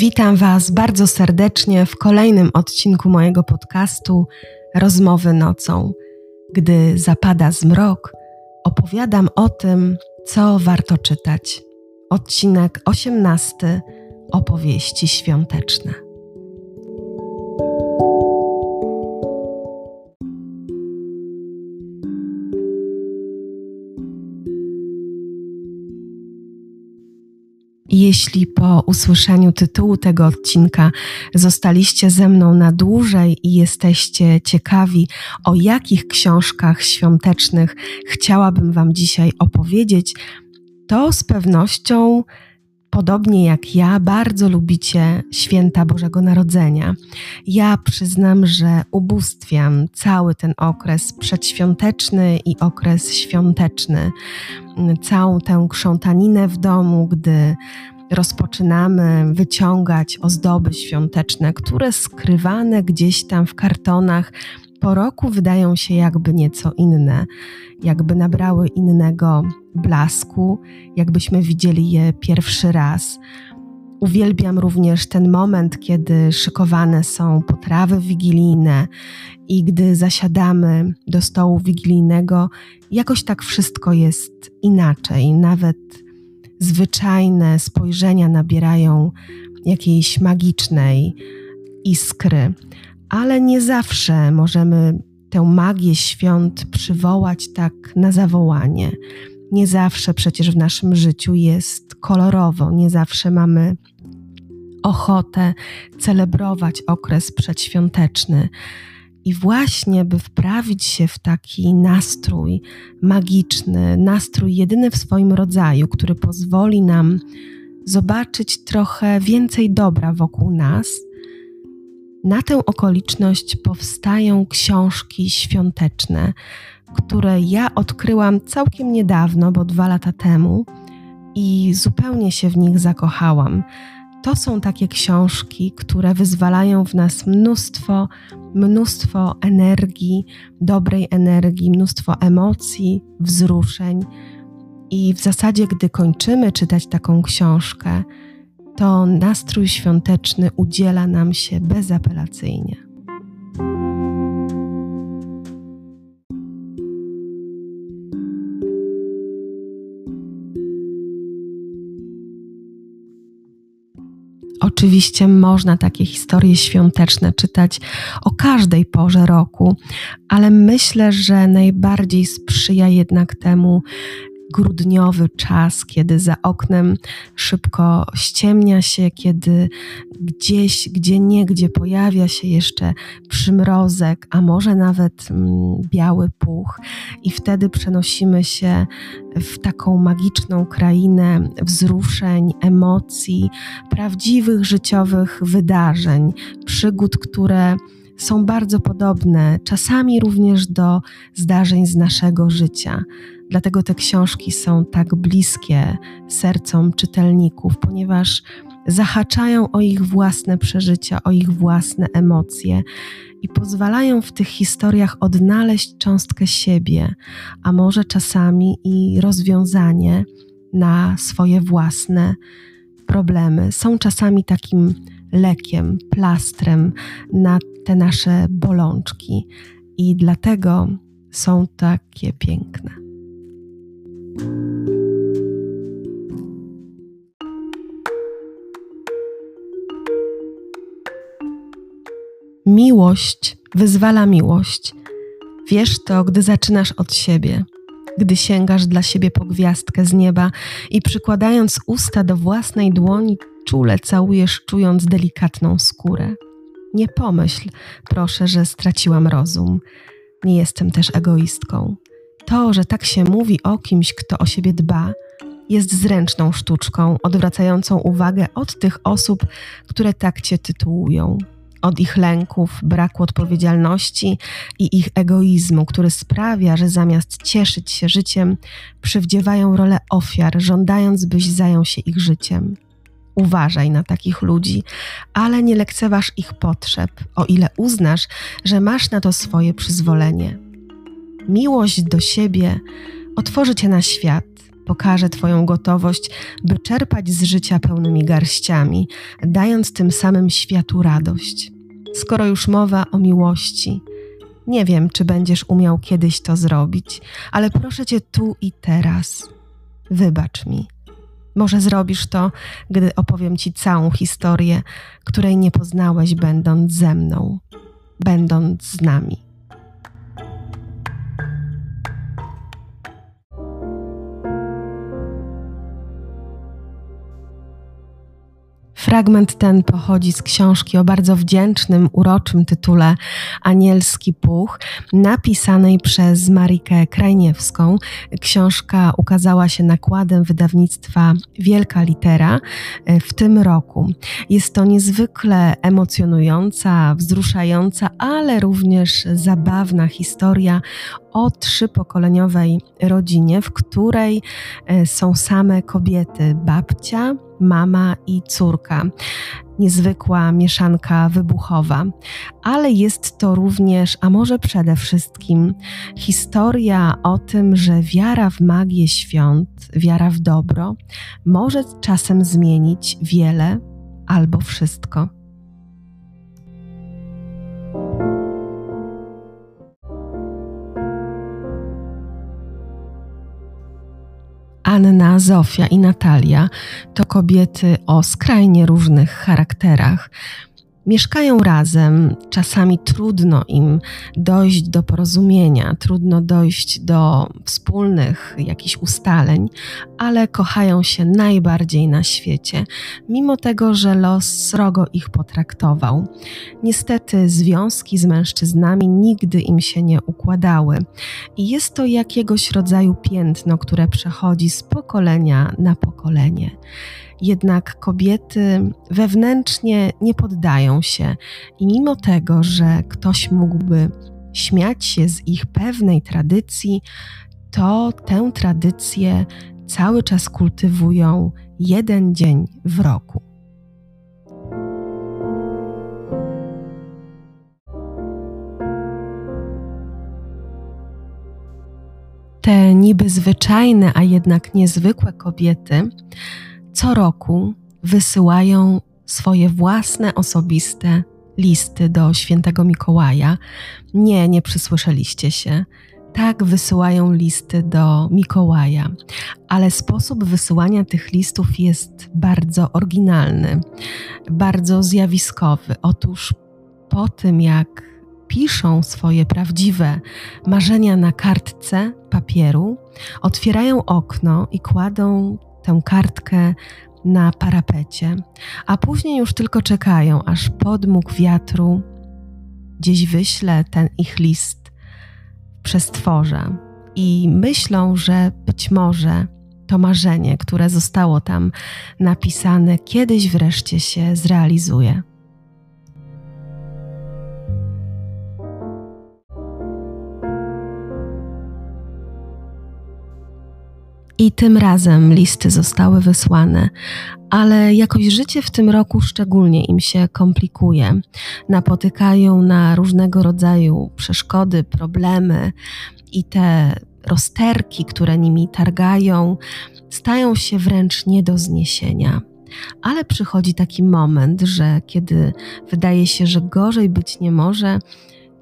Witam Was bardzo serdecznie w kolejnym odcinku mojego podcastu Rozmowy nocą. Gdy zapada zmrok, opowiadam o tym, co warto czytać. Odcinek 18 Opowieści świąteczne. Jeśli po usłyszeniu tytułu tego odcinka zostaliście ze mną na dłużej i jesteście ciekawi, o jakich książkach świątecznych chciałabym Wam dzisiaj opowiedzieć, to z pewnością podobnie jak ja, bardzo lubicie święta Bożego Narodzenia. Ja przyznam, że ubóstwiam cały ten okres przedświąteczny i okres świąteczny. Całą tę krzątaninę w domu, gdy rozpoczynamy wyciągać ozdoby świąteczne, które skrywane gdzieś tam w kartonach po roku wydają się jakby nieco inne, jakby nabrały innego blasku, jakbyśmy widzieli je pierwszy raz. Uwielbiam również ten moment, kiedy szykowane są potrawy wigilijne i gdy zasiadamy do stołu wigilijnego, jakoś tak wszystko jest inaczej. Nawet zwyczajne spojrzenia nabierają jakiejś magicznej iskry ale nie zawsze możemy tę magię świąt przywołać tak na zawołanie. Nie zawsze przecież w naszym życiu jest kolorowo, nie zawsze mamy ochotę celebrować okres przedświąteczny. I właśnie, by wprawić się w taki nastrój magiczny, nastrój jedyny w swoim rodzaju, który pozwoli nam zobaczyć trochę więcej dobra wokół nas, na tę okoliczność powstają książki świąteczne, które ja odkryłam całkiem niedawno, bo dwa lata temu, i zupełnie się w nich zakochałam. To są takie książki, które wyzwalają w nas mnóstwo, mnóstwo energii, dobrej energii, mnóstwo emocji, wzruszeń. I w zasadzie, gdy kończymy czytać taką książkę, to nastrój świąteczny udziela nam się bezapelacyjnie. Oczywiście można takie historie świąteczne czytać o każdej porze roku, ale myślę, że najbardziej sprzyja jednak temu grudniowy czas, kiedy za oknem szybko ściemnia się, kiedy gdzieś, gdzie niegdzie pojawia się jeszcze przymrozek, a może nawet mm, biały puch, i wtedy przenosimy się w taką magiczną krainę wzruszeń, emocji, prawdziwych życiowych wydarzeń, przygód, które są bardzo podobne, czasami również do zdarzeń z naszego życia. Dlatego te książki są tak bliskie sercom czytelników, ponieważ zahaczają o ich własne przeżycia, o ich własne emocje i pozwalają w tych historiach odnaleźć cząstkę siebie, a może czasami i rozwiązanie na swoje własne problemy. Są czasami takim lekiem, plastrem na te nasze bolączki i dlatego są takie piękne. Miłość wyzwala miłość. Wiesz to, gdy zaczynasz od siebie, gdy sięgasz dla siebie po gwiazdkę z nieba i przykładając usta do własnej dłoni, czule całujesz, czując delikatną skórę. Nie pomyśl, proszę, że straciłam rozum. Nie jestem też egoistką. To, że tak się mówi o kimś, kto o siebie dba, jest zręczną sztuczką odwracającą uwagę od tych osób, które tak cię tytułują. Od ich lęków, braku odpowiedzialności i ich egoizmu, który sprawia, że zamiast cieszyć się życiem, przywdziewają rolę ofiar, żądając, byś zajął się ich życiem. Uważaj na takich ludzi, ale nie lekceważ ich potrzeb, o ile uznasz, że masz na to swoje przyzwolenie. Miłość do siebie otworzy cię na świat, pokaże Twoją gotowość, by czerpać z życia pełnymi garściami, dając tym samym światu radość. Skoro już mowa o miłości, nie wiem, czy będziesz umiał kiedyś to zrobić, ale proszę Cię tu i teraz. Wybacz mi. Może zrobisz to, gdy opowiem Ci całą historię, której nie poznałeś, będąc ze mną, będąc z nami. Fragment ten pochodzi z książki o bardzo wdzięcznym, uroczym tytule Anielski Puch, napisanej przez Marikę Krajniewską. Książka ukazała się nakładem wydawnictwa Wielka Litera e, w tym roku. Jest to niezwykle emocjonująca, wzruszająca, ale również zabawna historia o trzypokoleniowej rodzinie, w której e, są same kobiety: babcia, mama i córka. Niezwykła mieszanka wybuchowa, ale jest to również, a może przede wszystkim, historia o tym, że wiara w magię świąt, wiara w dobro może czasem zmienić wiele albo wszystko. Zofia i Natalia to kobiety o skrajnie różnych charakterach, mieszkają razem, czasami trudno im dojść do porozumienia, trudno dojść do wspólnych jakichś ustaleń, ale kochają się najbardziej na świecie, mimo tego, że los srogo ich potraktował. Niestety związki z mężczyznami nigdy im się nie układały i jest to jakiegoś rodzaju piętno, które przechodzi z pokolenia na pokolenie. Jednak kobiety wewnętrznie nie poddają się i mimo tego, że ktoś mógłby śmiać się z ich pewnej tradycji, to tę tradycję cały czas kultywują jeden dzień w roku. Te niby zwyczajne, a jednak niezwykłe kobiety co roku wysyłają swoje własne osobiste listy do świętego Mikołaja. Nie, nie przysłyszeliście się. Tak wysyłają listy do Mikołaja, ale sposób wysyłania tych listów jest bardzo oryginalny, bardzo zjawiskowy. Otóż po tym, jak piszą swoje prawdziwe marzenia na kartce papieru, otwierają okno i kładą tę kartkę na parapecie, a później już tylko czekają, aż podmuch wiatru gdzieś wyśle ten ich list w przestworze i myślą, że być może to marzenie, które zostało tam napisane, kiedyś wreszcie się zrealizuje. I tym razem listy zostały wysłane, ale jakoś życie w tym roku szczególnie im się komplikuje. Napotykają na różnego rodzaju przeszkody, problemy i te rozterki, które nimi targają, stają się wręcz nie do zniesienia. Ale przychodzi taki moment, że kiedy wydaje się, że gorzej być nie może,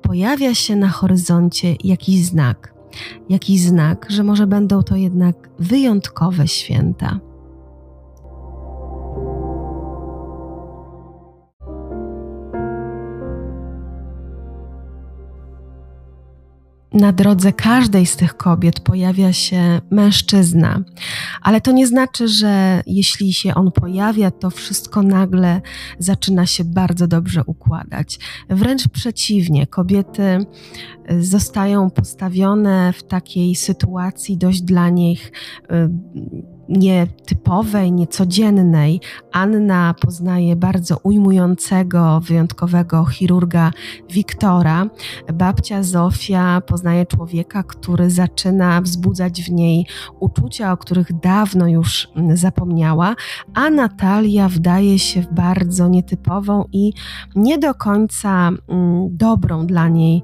pojawia się na horyzoncie jakiś znak jakiś znak, że może będą to jednak wyjątkowe święta. Na drodze każdej z tych kobiet pojawia się mężczyzna, ale to nie znaczy, że jeśli się on pojawia, to wszystko nagle zaczyna się bardzo dobrze układać. Wręcz przeciwnie, kobiety zostają postawione w takiej sytuacji dość dla nich y, nietypowej, niecodziennej. Anna poznaje bardzo ujmującego, wyjątkowego chirurga Wiktora. Babcia Zofia poznaje człowieka, który zaczyna wzbudzać w niej uczucia, o których dawno już zapomniała, a Natalia wdaje się w bardzo nietypową i nie do końca mm, dobrą dla niej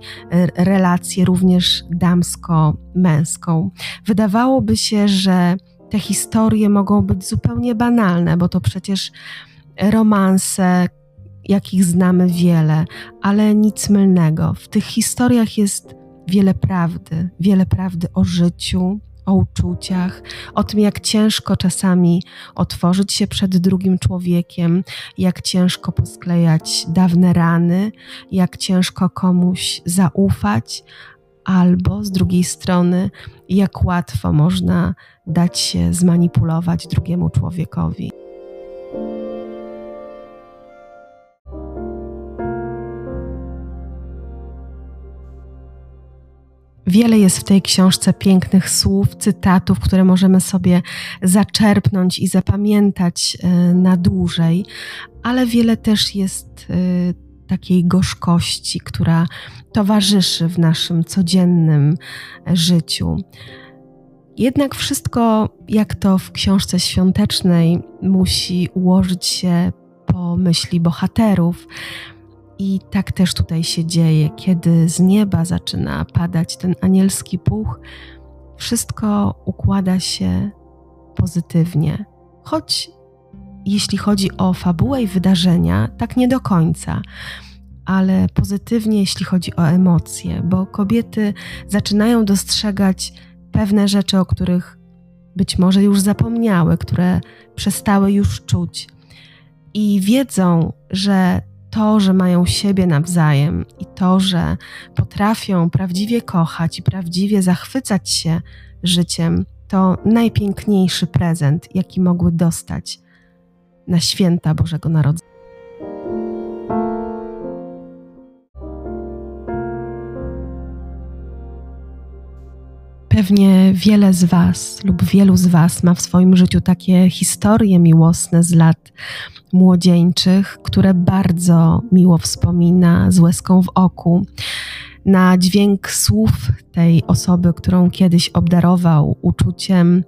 relację, również damsko-męską. Wydawałoby się, że te historie mogą być zupełnie banalne, bo to przecież romanse, jakich znamy wiele, ale nic mylnego. W tych historiach jest wiele prawdy, wiele prawdy o życiu, o uczuciach, o tym, jak ciężko czasami otworzyć się przed drugim człowiekiem, jak ciężko posklejać dawne rany, jak ciężko komuś zaufać, albo z drugiej strony, jak łatwo można dać się zmanipulować drugiemu człowiekowi. Wiele jest w tej książce pięknych słów, cytatów, które możemy sobie zaczerpnąć i zapamiętać e, na dłużej, ale wiele też jest e, takiej gorzkości, która towarzyszy w naszym codziennym życiu. Jednak wszystko, jak to w książce świątecznej, musi ułożyć się po myśli bohaterów. I tak też tutaj się dzieje, kiedy z nieba zaczyna padać ten anielski puch, wszystko układa się pozytywnie. Choć jeśli chodzi o fabułę i wydarzenia, tak nie do końca, ale pozytywnie, jeśli chodzi o emocje, bo kobiety zaczynają dostrzegać pewne rzeczy, o których być może już zapomniały, które przestały już czuć. I wiedzą, że to, że mają siebie nawzajem i to, że potrafią prawdziwie kochać i prawdziwie zachwycać się życiem, to najpiękniejszy prezent, jaki mogły dostać na święta Bożego Narodzenia. Pewnie wiele z Was lub wielu z Was ma w swoim życiu takie historie miłosne z lat młodzieńczych, które bardzo miło wspomina z łezką w oku. Na dźwięk słów tej osoby, którą kiedyś obdarował uczuciem,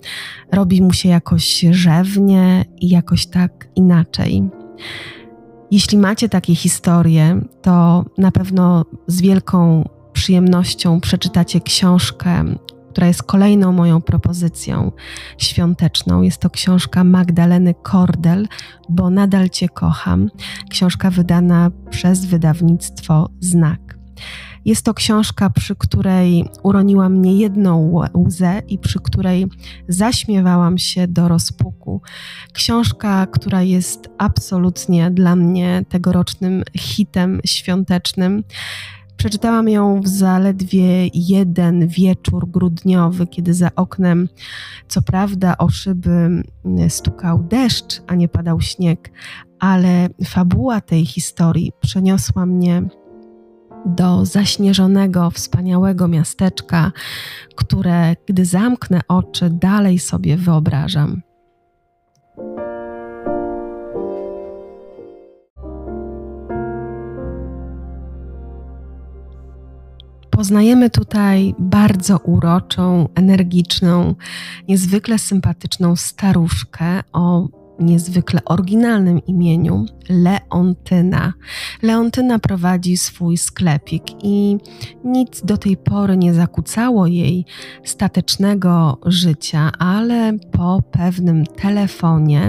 robi mu się jakoś rzewnie i jakoś tak inaczej. Jeśli macie takie historie, to na pewno z wielką przyjemnością przeczytacie książkę która jest kolejną moją propozycją świąteczną. Jest to książka Magdaleny Kordel, bo nadal Cię kocham. Książka wydana przez wydawnictwo Znak. Jest to książka, przy której uroniła mnie jedną łzę i przy której zaśmiewałam się do rozpuku. Książka, która jest absolutnie dla mnie tegorocznym hitem świątecznym. Przeczytałam ją w zaledwie jeden wieczór grudniowy, kiedy za oknem, co prawda, o szyby mm, stukał deszcz, a nie padał śnieg, ale fabuła tej historii przeniosła mnie do zaśnieżonego, wspaniałego miasteczka, które, gdy zamknę oczy, dalej sobie wyobrażam. Poznajemy tutaj bardzo uroczą, energiczną, niezwykle sympatyczną staruszkę o niezwykle oryginalnym imieniu Leontyna. Leontyna prowadzi swój sklepik i nic do tej pory nie zakłócało jej statecznego życia, ale po pewnym telefonie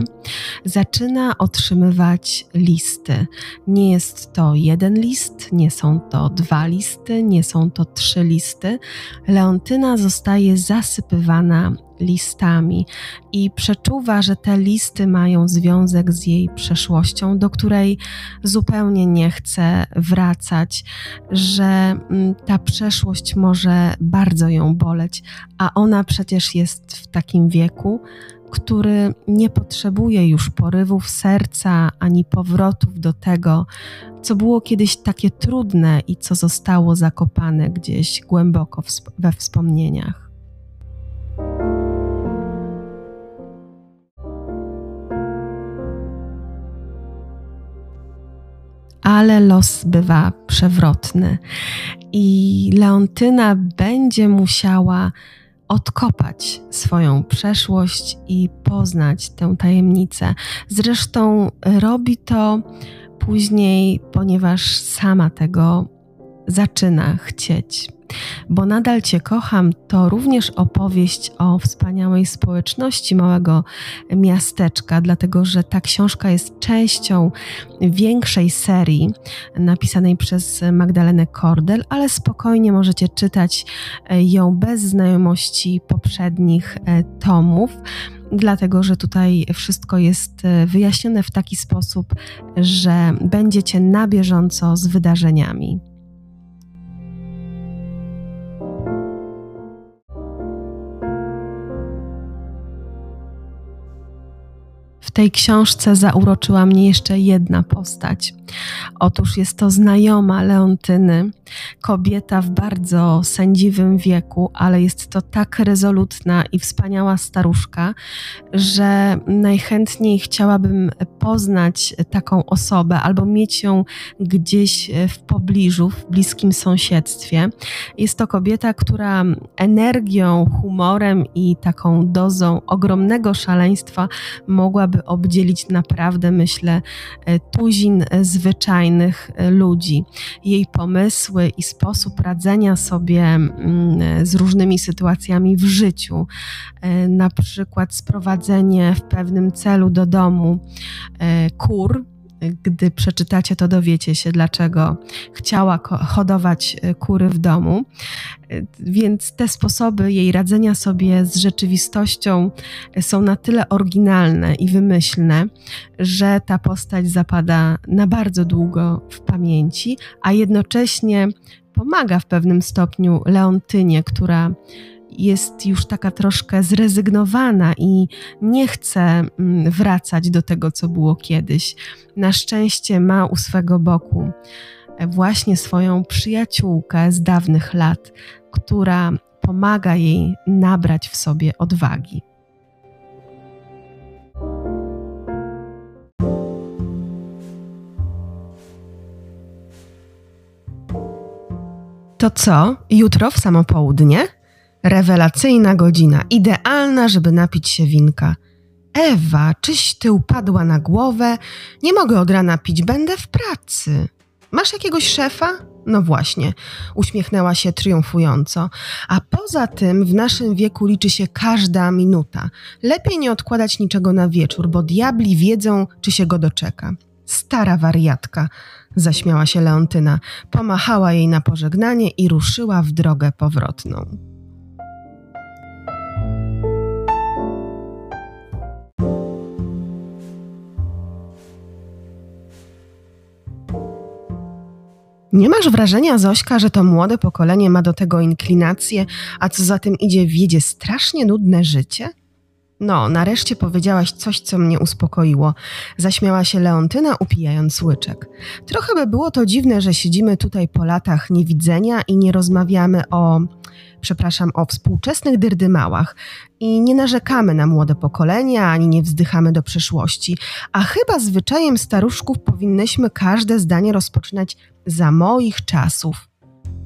zaczyna otrzymywać listy. Nie jest to jeden list, nie są to dwa listy, nie są to trzy listy. Leontyna zostaje zasypywana listami i przeczuwa, że te listy mają związek z jej przeszłością, do której zupełnie nie chce wracać, że mm, ta przeszłość może bardzo ją boleć, a ona przecież jest w takim wieku, który nie potrzebuje już porywów serca ani powrotów do tego, co było kiedyś takie trudne i co zostało zakopane gdzieś głęboko we wspomnieniach. Ale los bywa przewrotny i Leontyna będzie musiała odkopać swoją przeszłość i poznać tę tajemnicę. Zresztą robi to później, ponieważ sama tego zaczyna chcieć. Bo nadal Cię kocham to również opowieść o wspaniałej społeczności małego miasteczka, dlatego że ta książka jest częścią większej serii napisanej przez Magdalenę Kordel, ale spokojnie możecie czytać ją bez znajomości poprzednich e, tomów dlatego że tutaj wszystko jest e, wyjaśnione w taki sposób, że będziecie na bieżąco z wydarzeniami. Tej książce zauroczyła mnie jeszcze jedna postać. Otóż jest to znajoma Leontyny, kobieta w bardzo sędziwym wieku, ale jest to tak rezolutna i wspaniała staruszka, że najchętniej chciałabym poznać taką osobę albo mieć ją gdzieś w pobliżu, w bliskim sąsiedztwie. Jest to kobieta, która energią, humorem i taką dozą ogromnego szaleństwa mogłaby obdzielić naprawdę, myślę, tuzin zwyczajnych ludzi. Jej pomysły i sposób radzenia sobie mm, z różnymi sytuacjami w życiu, na przykład sprowadzenie w pewnym celu do domu e, kur, gdy przeczytacie, to dowiecie się, dlaczego chciała hodować e, kury w domu. E, więc te sposoby jej radzenia sobie z rzeczywistością są na tyle oryginalne i wymyślne, że ta postać zapada na bardzo długo w pamięci, a jednocześnie pomaga w pewnym stopniu Leontynie, która jest już taka troszkę zrezygnowana i nie chce mm, wracać do tego, co było kiedyś. Na szczęście ma u swego boku właśnie swoją przyjaciółkę z dawnych lat, która pomaga jej nabrać w sobie odwagi. To co? Jutro w samo południe? Rewelacyjna godzina, idealna, żeby napić się winka. Ewa, czyś ty upadła na głowę? Nie mogę od rana pić, będę w pracy. Masz jakiegoś szefa? No właśnie, uśmiechnęła się triumfująco. A poza tym w naszym wieku liczy się każda minuta. Lepiej nie odkładać niczego na wieczór, bo diabli wiedzą, czy się go doczeka. Stara wariatka, zaśmiała się Leontyna, pomachała jej na pożegnanie i ruszyła w drogę powrotną. Nie masz wrażenia, Zośka, że to młode pokolenie ma do tego inklinację, a co za tym idzie, wiedzie strasznie nudne życie? No, nareszcie powiedziałaś coś, co mnie uspokoiło. Zaśmiała się Leontyna, upijając łyczek. Trochę by było to dziwne, że siedzimy tutaj po latach niewidzenia i nie rozmawiamy o, przepraszam, o współczesnych dyrdymałach i nie narzekamy na młode pokolenia, ani nie wzdychamy do przeszłości. A chyba zwyczajem staruszków powinnyśmy każde zdanie rozpoczynać za moich czasów.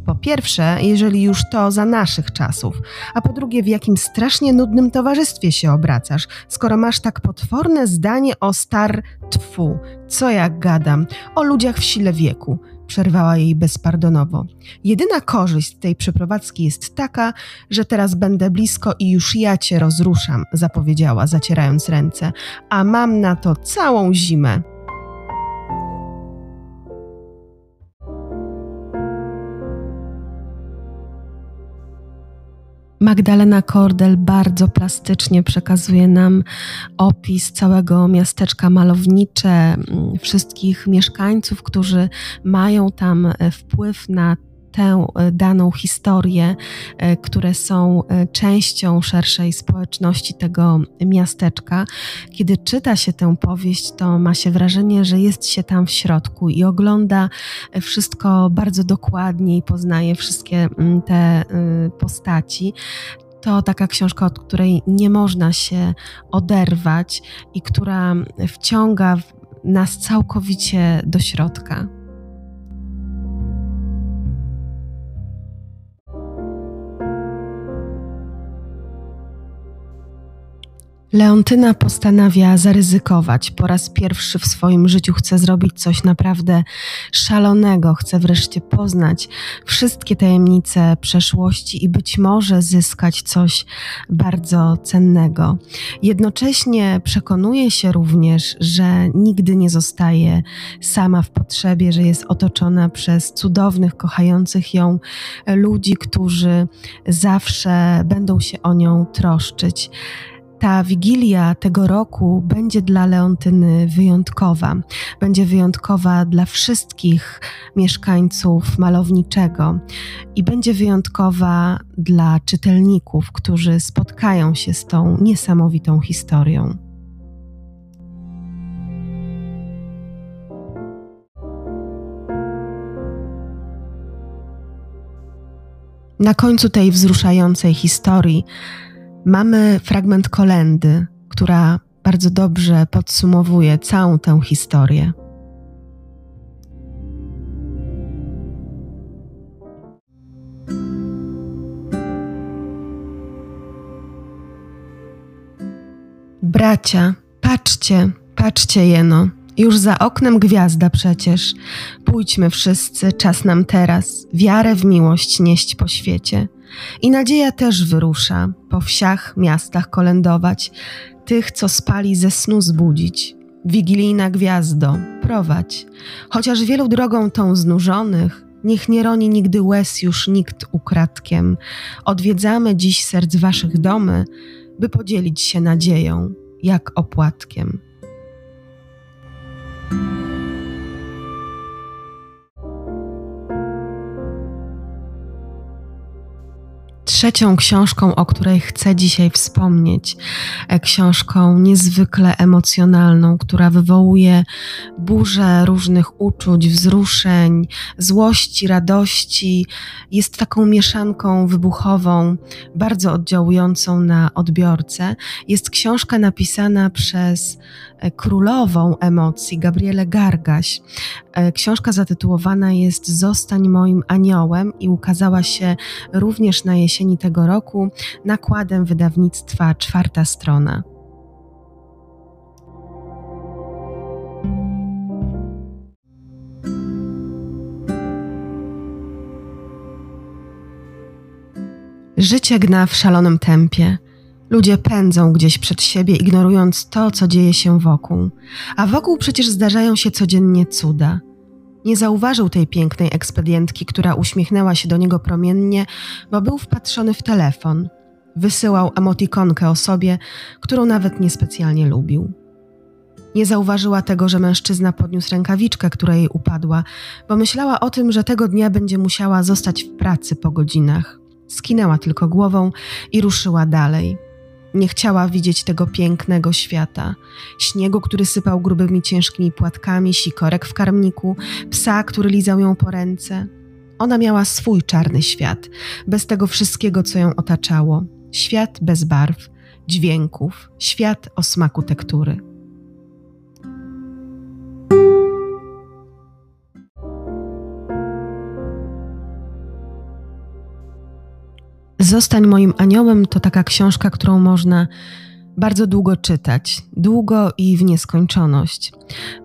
Po pierwsze, jeżeli już to za naszych czasów, a po drugie, w jakim strasznie nudnym towarzystwie się obracasz, skoro masz tak potworne zdanie o star tfu, co jak gadam, o ludziach w sile wieku, przerwała jej bezpardonowo. Jedyna korzyść tej przeprowadzki jest taka, że teraz będę blisko i już ja cię rozruszam, zapowiedziała, zacierając ręce, a mam na to całą zimę. Magdalena Kordel bardzo plastycznie przekazuje nam opis całego miasteczka malownicze, mm, wszystkich mieszkańców, którzy mają tam e, wpływ na tę e, daną historię, e, które są e, częścią szerszej społeczności tego miasteczka. Kiedy czyta się tę powieść, to ma się wrażenie, że jest się tam w środku i ogląda wszystko bardzo dokładnie i poznaje wszystkie mm, te postaci to taka książka, od której nie można się oderwać i która wciąga nas całkowicie do środka. Leontyna postanawia zaryzykować. Po raz pierwszy w swoim życiu chce zrobić coś naprawdę szalonego, chce wreszcie poznać wszystkie tajemnice przeszłości i być może zyskać coś bardzo cennego. Jednocześnie przekonuje się również, że nigdy nie zostaje sama w potrzebie, że jest otoczona przez cudownych, kochających ją ludzi, którzy zawsze będą się o nią troszczyć ta wigilia tego roku będzie dla Leontyny wyjątkowa. Będzie wyjątkowa dla wszystkich mieszkańców malowniczego i będzie wyjątkowa dla czytelników, którzy spotkają się z tą niesamowitą historią. Na końcu tej wzruszającej historii Mamy fragment kolendy, która bardzo dobrze podsumowuje całą tę historię. Bracia, patrzcie, patrzcie jeno, już za oknem gwiazda przecież. Pójdźmy wszyscy, czas nam teraz, wiarę w miłość nieść po świecie. I nadzieja też wyrusza, po wsiach, miastach kolędować, tych, co spali ze snu zbudzić. Wigilijna gwiazdo, prowadź, chociaż wielu drogą tą znużonych, niech nie roni nigdy łez już nikt ukradkiem. Odwiedzamy dziś serc waszych domy, by podzielić się nadzieją, jak opłatkiem. Trzecią książką, o której chcę dzisiaj wspomnieć, e, książką niezwykle emocjonalną, która wywołuje burzę różnych uczuć, wzruszeń, złości, radości, jest taką mieszanką wybuchową, bardzo oddziałującą na odbiorcę. Jest książka napisana przez e, królową emocji, Gabrielę Gargaś. E, książka zatytułowana jest Zostań moim aniołem i ukazała się również na jesieni tego roku nakładem wydawnictwa Czwarta Strona. Życie gna w szalonym tempie. Ludzie pędzą gdzieś przed siebie, ignorując to, co dzieje się wokół. A wokół przecież zdarzają się codziennie cuda. Nie zauważył tej pięknej ekspedientki, która uśmiechnęła się do niego promiennie, bo był wpatrzony w telefon. Wysyłał emotikonkę osobie, którą nawet niespecjalnie lubił. Nie zauważyła tego, że mężczyzna podniósł rękawiczkę, która jej upadła, bo myślała o tym, że tego dnia będzie musiała zostać w pracy po godzinach. Skinęła tylko głową i ruszyła dalej. Nie chciała widzieć tego pięknego świata. Śniegu, który sypał grubymi, ciężkimi płatkami, sikorek w karmniku, psa, który lizał ją po ręce. Ona miała swój czarny świat, bez tego wszystkiego, co ją otaczało. Świat bez barw, dźwięków, świat o smaku tektury. Zostań moim aniołem to taka książka, którą można bardzo długo czytać, długo i w nieskończoność.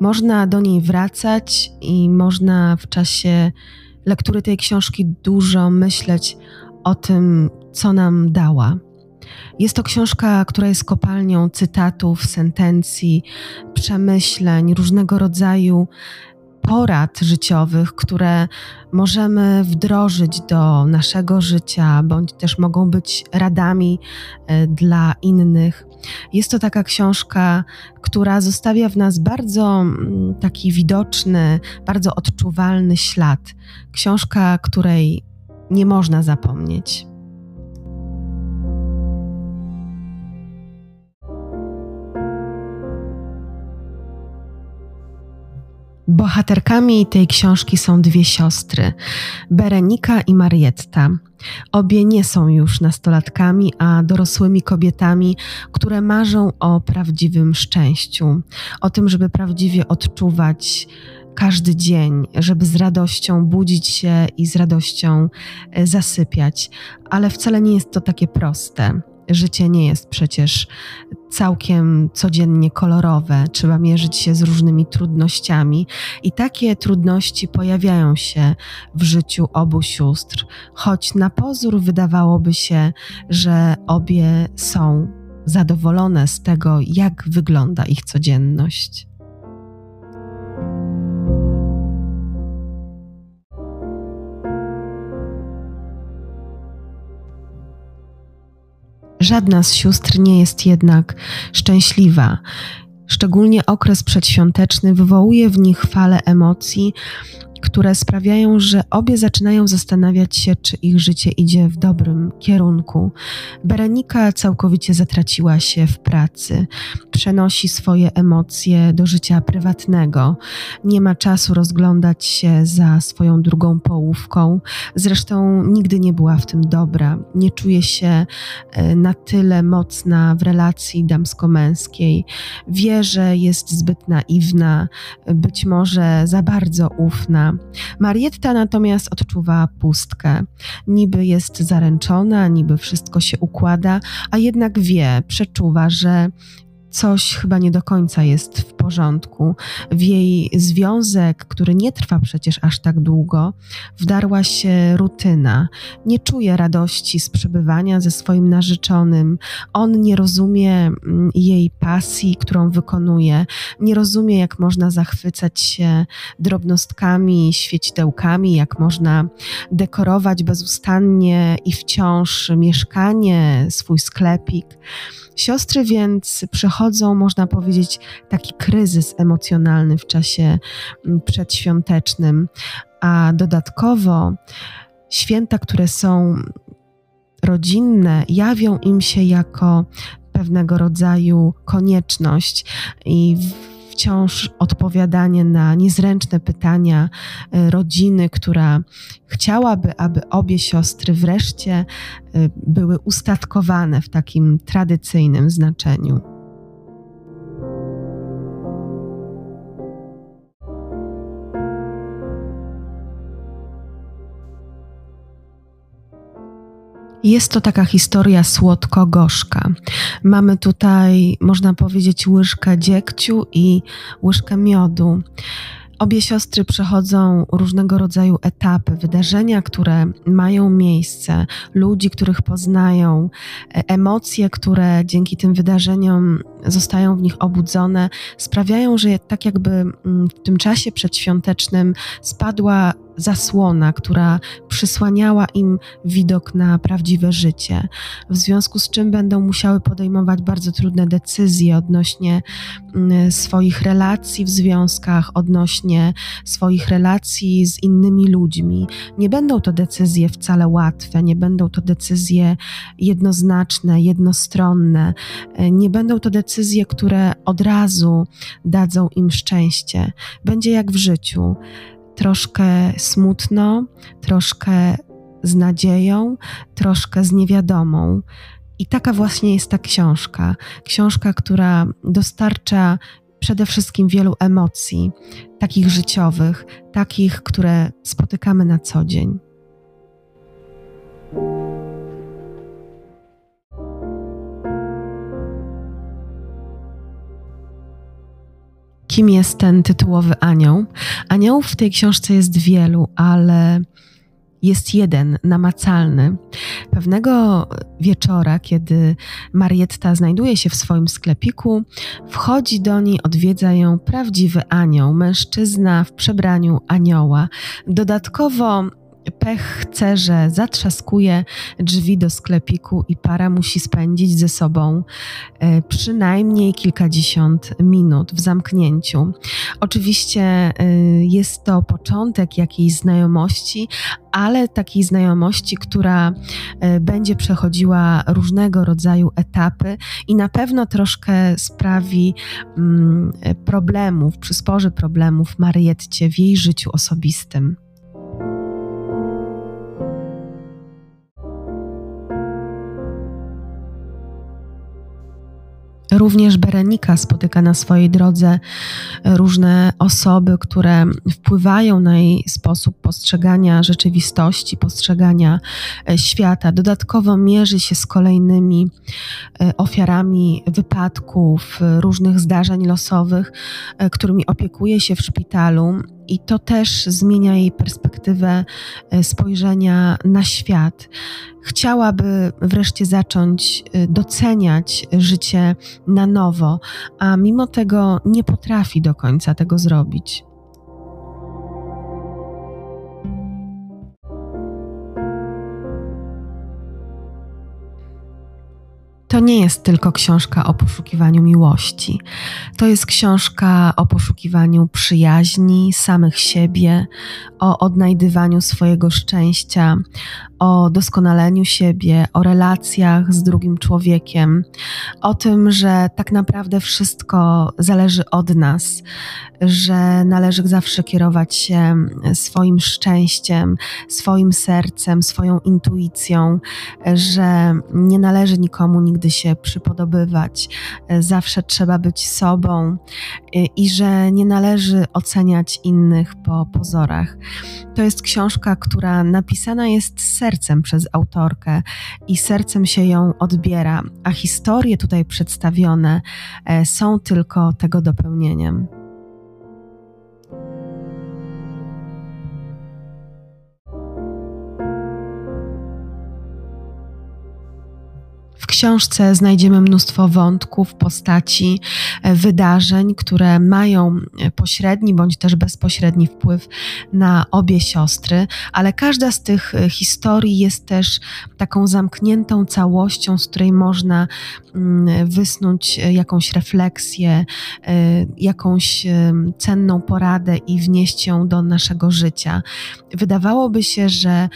Można do niej wracać i można w czasie lektury tej książki dużo myśleć o tym, co nam dała. Jest to książka, która jest kopalnią cytatów, sentencji, przemyśleń, różnego rodzaju porad życiowych, które możemy wdrożyć do naszego życia, bądź też mogą być radami e, dla innych. Jest to taka książka, która zostawia w nas bardzo mm, taki widoczny, bardzo odczuwalny ślad. Książka, której nie można zapomnieć. Bohaterkami tej książki są dwie siostry, Berenika i Marietta. Obie nie są już nastolatkami, a dorosłymi kobietami, które marzą o prawdziwym szczęściu, o tym, żeby prawdziwie odczuwać każdy dzień, żeby z radością budzić się i z radością e, zasypiać. Ale wcale nie jest to takie proste. Życie nie jest przecież całkiem codziennie kolorowe, trzeba mierzyć się z różnymi trudnościami, i takie trudności pojawiają się w życiu obu sióstr, choć na pozór wydawałoby się, że obie są zadowolone z tego, jak wygląda ich codzienność. Żadna z sióstr nie jest jednak szczęśliwa. Szczególnie okres przedświąteczny wywołuje w nich falę emocji, które sprawiają, że obie zaczynają zastanawiać się, czy ich życie idzie w dobrym kierunku. Berenika całkowicie zatraciła się w pracy, przenosi swoje emocje do życia prywatnego, nie ma czasu rozglądać się za swoją drugą połówką. Zresztą nigdy nie była w tym dobra, nie czuje się e, na tyle mocna w relacji damsko-męskiej. Wie, że jest zbyt naiwna, być może za bardzo ufna. Marietta natomiast odczuwa pustkę. Niby jest zaręczona, niby wszystko się układa, a jednak wie, przeczuwa, że coś chyba nie do końca jest w porządku. W jej związek, który nie trwa przecież aż tak długo, wdarła się rutyna. Nie czuje radości z przebywania ze swoim narzeczonym. On nie rozumie mm, jej pasji, którą wykonuje. Nie rozumie, jak można zachwycać się drobnostkami, świecidełkami, jak można dekorować bezustannie i wciąż mieszkanie, swój sklepik. Siostry więc można powiedzieć, taki kryzys emocjonalny w czasie mm, przedświątecznym, a dodatkowo święta, które są rodzinne, jawią im się jako pewnego rodzaju konieczność i wciąż odpowiadanie na niezręczne pytania e, rodziny, która chciałaby, aby obie siostry wreszcie e, były ustatkowane w takim tradycyjnym znaczeniu. Jest to taka historia słodko-gorzka. Mamy tutaj, można powiedzieć, łyżkę dziegciu i łyżkę miodu. Obie siostry przechodzą różnego rodzaju etapy, wydarzenia, które mają miejsce, ludzi, których poznają, e, emocje, które dzięki tym wydarzeniom zostają w nich obudzone, sprawiają, że tak jakby mm, w tym czasie przedświątecznym spadła zasłona, która przysłaniała im widok na prawdziwe życie, w związku z czym będą musiały podejmować bardzo trudne decyzje odnośnie mm, swoich relacji w związkach, odnośnie swoich relacji z innymi ludźmi. Nie będą to decyzje wcale łatwe, nie będą to decyzje jednoznaczne, jednostronne, nie będą to decyzje, które od razu dadzą im szczęście. Będzie jak w życiu troszkę smutno, troszkę z nadzieją, troszkę z niewiadomą. I taka właśnie jest ta książka. Książka, która dostarcza przede wszystkim wielu emocji, takich życiowych, takich, które spotykamy na co dzień. Kim jest ten tytułowy anioł. Aniołów w tej książce jest wielu, ale jest jeden namacalny. Pewnego wieczora, kiedy Marietta znajduje się w swoim sklepiku, wchodzi do niej, odwiedza ją prawdziwy anioł, mężczyzna w przebraniu anioła. Dodatkowo Pech chce, że zatrzaskuje drzwi do sklepiku i para musi spędzić ze sobą e, przynajmniej kilkadziesiąt minut w zamknięciu. Oczywiście e, jest to początek jakiejś znajomości, ale takiej znajomości, która e, będzie przechodziła różnego rodzaju etapy i na pewno troszkę sprawi mm, problemów, przysporzy problemów Marietcie w jej życiu osobistym. Również Berenika spotyka na swojej drodze różne osoby, które wpływają na jej sposób postrzegania rzeczywistości, postrzegania e, świata. Dodatkowo mierzy się z kolejnymi e, ofiarami wypadków, różnych zdarzeń losowych, e, którymi opiekuje się w szpitalu i to też zmienia jej perspektywę e, spojrzenia na świat. Chciałaby wreszcie zacząć e, doceniać życie na nowo, a mimo tego nie potrafi do końca tego zrobić. To nie jest tylko książka o poszukiwaniu miłości. To jest książka o poszukiwaniu przyjaźni, samych siebie, o odnajdywaniu swojego szczęścia, o doskonaleniu siebie, o relacjach z drugim człowiekiem, o tym, że tak naprawdę wszystko zależy od nas, że należy zawsze kierować się swoim szczęściem, swoim sercem, swoją intuicją, że nie należy nikomu nigdy się przypodobywać, zawsze trzeba być sobą i że nie należy oceniać innych po pozorach. To jest książka, która napisana jest sercem przez autorkę i sercem się ją odbiera, a historie tutaj przedstawione e, są tylko tego dopełnieniem. W książce znajdziemy mnóstwo wątków, postaci, e, wydarzeń, które mają e, pośredni bądź też bezpośredni wpływ na obie siostry, ale każda z tych e, historii jest też taką zamkniętą całością, z której można mm, wysnuć jakąś refleksję, jakąś cenną poradę i wnieść ją do naszego życia. Wydawałoby się, że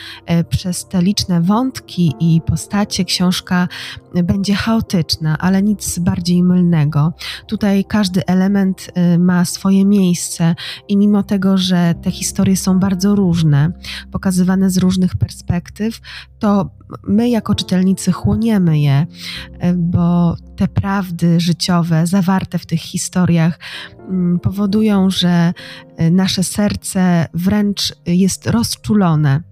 przez te liczne wątki i postacie książka będzie chaotyczna, ale nic bardziej mylnego. Tutaj każdy element y, ma swoje miejsce i mimo tego, że te historie są bardzo różne, pokazywane z różnych perspektyw, to my jako czytelnicy chłoniemy je, y, bo te prawdy życiowe zawarte w tych historiach mm, powodują, że y, nasze serce wręcz jest rozczulone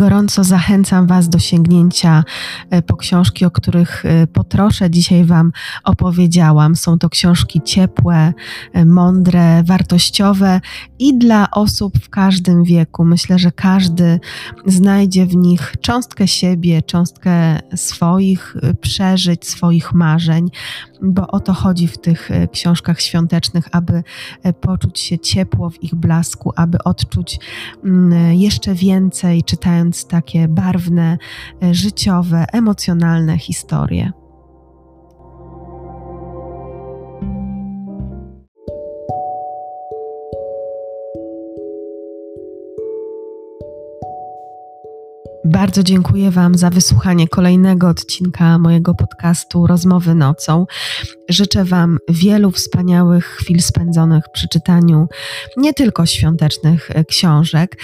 Gorąco zachęcam Was do sięgnięcia e, po książki, o których e, potroszę dzisiaj Wam opowiedziałam. Są to książki ciepłe, e, mądre, wartościowe i dla osób w każdym wieku. Myślę, że każdy znajdzie w nich cząstkę siebie, cząstkę swoich przeżyć, swoich marzeń, bo o to chodzi w tych książkach świątecznych, aby poczuć się ciepło w ich blasku, aby odczuć mm, jeszcze więcej, czytając takie barwne, e, życiowe, emocjonalne historie. Bardzo dziękuję Wam za wysłuchanie kolejnego odcinka mojego podcastu Rozmowy Nocą. Życzę Wam wielu wspaniałych chwil spędzonych przy czytaniu nie tylko świątecznych e, książek,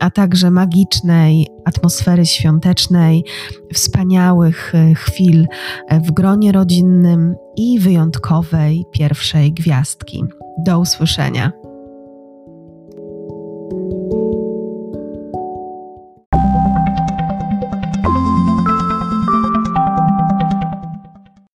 a także magicznej atmosfery świątecznej, wspaniałych e, chwil e, w gronie rodzinnym i wyjątkowej pierwszej gwiazdki. Do usłyszenia.